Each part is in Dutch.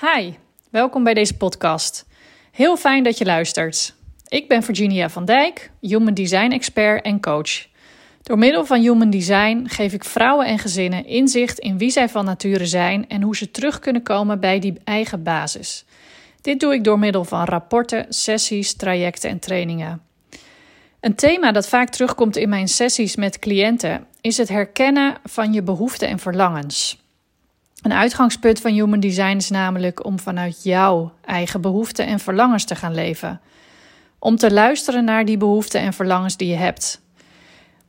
Hi, welkom bij deze podcast. Heel fijn dat je luistert. Ik ben Virginia van Dijk, Human Design expert en coach. Door middel van Human Design geef ik vrouwen en gezinnen inzicht in wie zij van nature zijn en hoe ze terug kunnen komen bij die eigen basis. Dit doe ik door middel van rapporten, sessies, trajecten en trainingen. Een thema dat vaak terugkomt in mijn sessies met cliënten is het herkennen van je behoeften en verlangens. Een uitgangspunt van Human Design is namelijk om vanuit jouw eigen behoeften en verlangens te gaan leven. Om te luisteren naar die behoeften en verlangens die je hebt.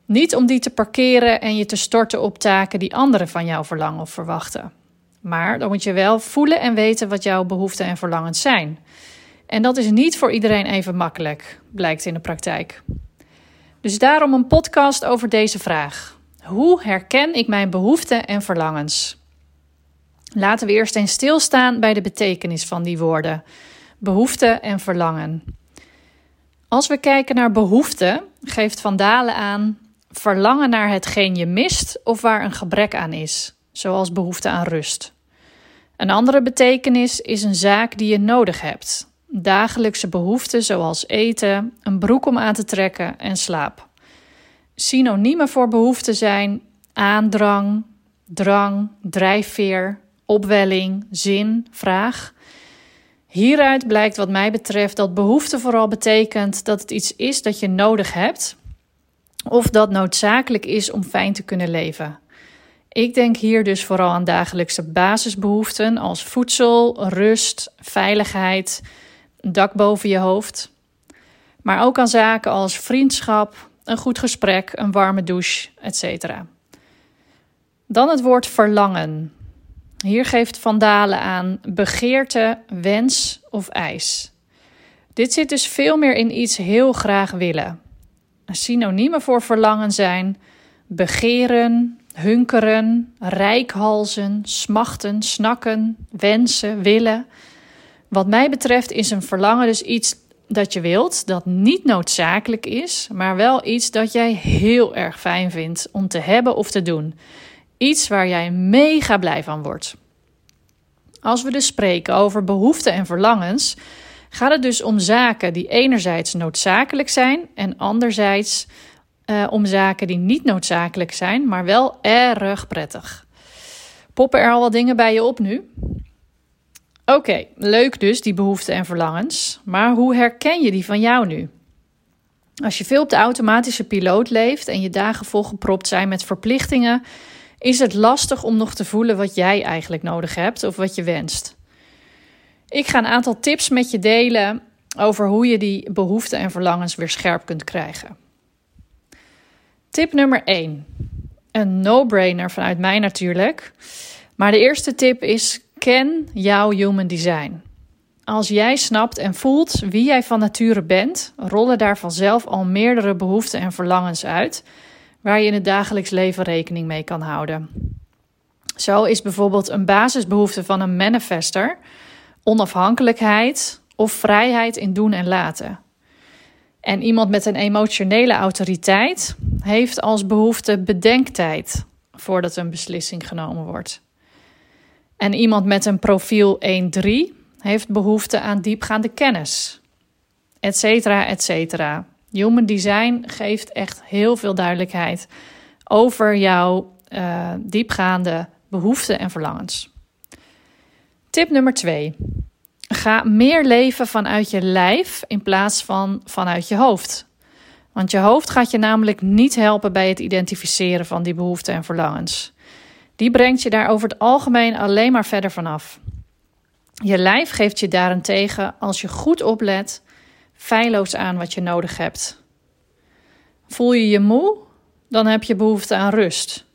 Niet om die te parkeren en je te storten op taken die anderen van jou verlangen of verwachten. Maar dan moet je wel voelen en weten wat jouw behoeften en verlangens zijn. En dat is niet voor iedereen even makkelijk, blijkt in de praktijk. Dus daarom een podcast over deze vraag. Hoe herken ik mijn behoeften en verlangens? Laten we eerst eens stilstaan bij de betekenis van die woorden: behoefte en verlangen. Als we kijken naar behoefte, geeft Van Dalen aan verlangen naar hetgeen je mist of waar een gebrek aan is, zoals behoefte aan rust. Een andere betekenis is een zaak die je nodig hebt. Dagelijkse behoeften zoals eten, een broek om aan te trekken en slaap. Synoniemen voor behoefte zijn aandrang, drang, drijfveer, opwelling, zin, vraag. Hieruit blijkt wat mij betreft dat behoefte vooral betekent dat het iets is dat je nodig hebt of dat noodzakelijk is om fijn te kunnen leven. Ik denk hier dus vooral aan dagelijkse basisbehoeften als voedsel, rust, veiligheid, een dak boven je hoofd. Maar ook aan zaken als vriendschap, een goed gesprek, een warme douche, etc. Dan het woord verlangen. Hier geeft Van Dalen aan begeerte, wens of eis. Dit zit dus veel meer in iets heel graag willen. Synoniemen voor verlangen zijn begeren, hunkeren, rijkhalzen, smachten, snakken, wensen, willen. Wat mij betreft is een verlangen dus iets dat je wilt, dat niet noodzakelijk is, maar wel iets dat jij heel erg fijn vindt om te hebben of te doen. Iets waar jij mega blij van wordt. Als we dus spreken over behoeften en verlangens, gaat het dus om zaken die enerzijds noodzakelijk zijn en anderzijds uh, om zaken die niet noodzakelijk zijn, maar wel erg prettig. Poppen er al wat dingen bij je op nu? Oké, leuk dus, die behoeften en verlangens. Maar hoe herken je die van jou nu? Als je veel op de automatische piloot leeft en je dagen volgepropt zijn met verplichtingen, is het lastig om nog te voelen wat jij eigenlijk nodig hebt of wat je wenst. Ik ga een aantal tips met je delen over hoe je die behoeften en verlangens weer scherp kunt krijgen. Tip nummer 1. Een no-brainer vanuit mij natuurlijk. Maar de eerste tip is: ken jouw human design. Als jij snapt en voelt wie jij van nature bent, rollen daar vanzelf al meerdere behoeften en verlangens uit waar je in het dagelijks leven rekening mee kan houden. Zo is bijvoorbeeld een basisbehoefte van een manifester onafhankelijkheid of vrijheid in doen en laten. En iemand met een emotionele autoriteit heeft als behoefte bedenktijd voordat een beslissing genomen wordt. En iemand met een profiel 1-3 heeft behoefte aan diepgaande kennis, etcetera, etcetera. Human Design geeft echt heel veel duidelijkheid over jouw uh, diepgaande behoeften en verlangens. Tip nummer 2. Ga meer leven vanuit je lijf in plaats van vanuit je hoofd. Want je hoofd gaat je namelijk niet helpen bij het identificeren van die behoeften en verlangens. Die brengt je daar over het algemeen alleen maar verder vanaf. Je lijf geeft je daarentegen, als je goed oplet, feilloos aan wat je nodig hebt. Voel je je moe? Dan heb je behoefte aan rust.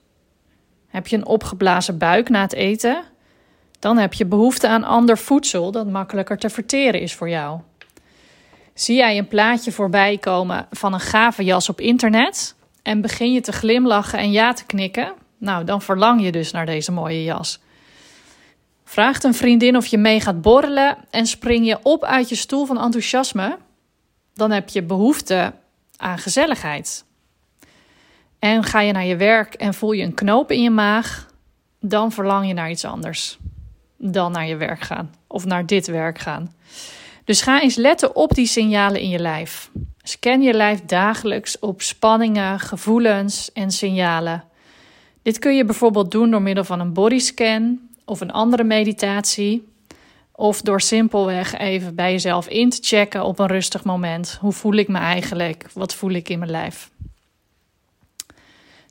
Heb je een opgeblazen buik na het eten? Dan heb je behoefte aan ander voedsel dat makkelijker te verteren is voor jou. Zie jij een plaatje voorbij komen van een gave jas op internet en begin je te glimlachen en ja te knikken? Nou, dan verlang je dus naar deze mooie jas. Vraagt een vriendin of je mee gaat borrelen en spring je op uit je stoel van enthousiasme? Dan heb je behoefte aan gezelligheid. En ga je naar je werk en voel je een knoop in je maag? Dan verlang je naar iets anders. dan naar je werk gaan of naar dit werk gaan. Dus ga eens letten op die signalen in je lijf. Scan je lijf dagelijks op spanningen, gevoelens en signalen. Dit kun je bijvoorbeeld doen door middel van een bodyscan of een andere meditatie. Of door simpelweg even bij jezelf in te checken op een rustig moment. Hoe voel ik me eigenlijk? Wat voel ik in mijn lijf?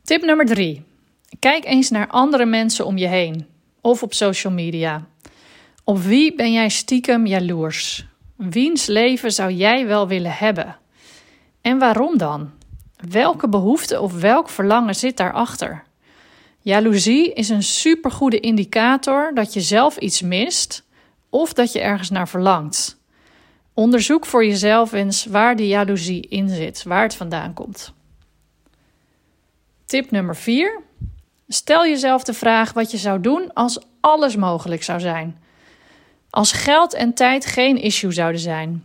Tip nummer drie. Kijk eens naar andere mensen om je heen of op social media. Op wie ben jij stiekem jaloers? Wiens leven zou jij wel willen hebben? En waarom dan? Welke behoefte of welk verlangen zit daarachter? Jaloezie is een supergoede indicator dat je zelf iets mist of dat je ergens naar verlangt. Onderzoek voor jezelf eens waar die jaloezie in zit, waar het vandaan komt. Tip nummer 4. Stel jezelf de vraag wat je zou doen als alles mogelijk zou zijn. Als geld en tijd geen issue zouden zijn.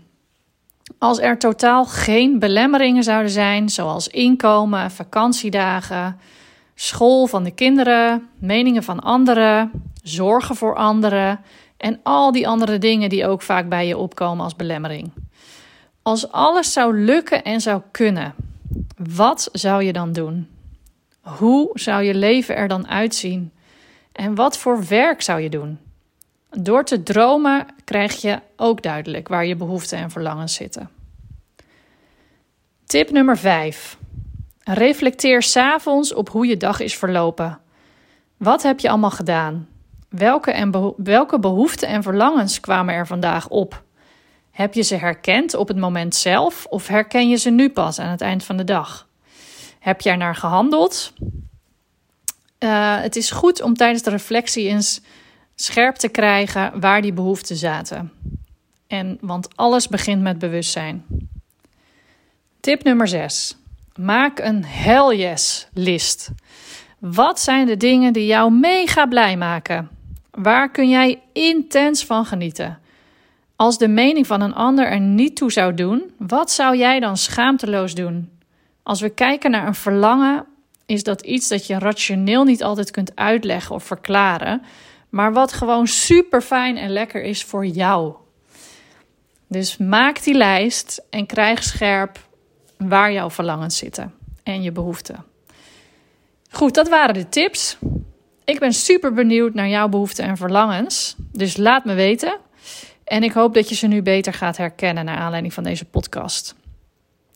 Als er totaal geen belemmeringen zouden zijn, zoals inkomen, vakantiedagen, school van de kinderen, meningen van anderen, zorgen voor anderen en al die andere dingen die ook vaak bij je opkomen als belemmering. Als alles zou lukken en zou kunnen, wat zou je dan doen? Hoe zou je leven er dan uitzien? En wat voor werk zou je doen? Door te dromen krijg je ook duidelijk waar je behoeften en verlangens zitten. Tip nummer 5. Reflecteer s'avonds op hoe je dag is verlopen. Wat heb je allemaal gedaan? Welke, en welke behoeften en verlangens kwamen er vandaag op? Heb je ze herkend op het moment zelf of herken je ze nu pas aan het eind van de dag? Heb je er naar gehandeld? Uh, het is goed om tijdens de reflectie eens scherp te krijgen waar die behoeften zaten. En, want alles begint met bewustzijn. Tip nummer 6. Maak een hell yes list. Wat zijn de dingen die jou mega blij maken? Waar kun jij intens van genieten? Als de mening van een ander er niet toe zou doen, wat zou jij dan schaamteloos doen? Als we kijken naar een verlangen, is dat iets dat je rationeel niet altijd kunt uitleggen of verklaren, maar wat gewoon super fijn en lekker is voor jou. Dus maak die lijst en krijg scherp waar jouw verlangens zitten en je behoeften. Goed, dat waren de tips. Ik ben super benieuwd naar jouw behoeften en verlangens. Dus laat me weten. En ik hoop dat je ze nu beter gaat herkennen naar aanleiding van deze podcast.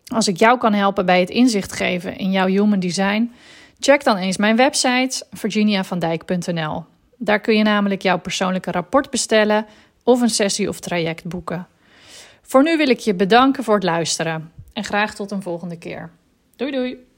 Als ik jou kan helpen bij het inzicht geven in jouw human design, check dan eens mijn website virginiavandijk.nl. Daar kun je namelijk jouw persoonlijke rapport bestellen of een sessie of traject boeken. Voor nu wil ik je bedanken voor het luisteren en graag tot een volgende keer. Doei doei!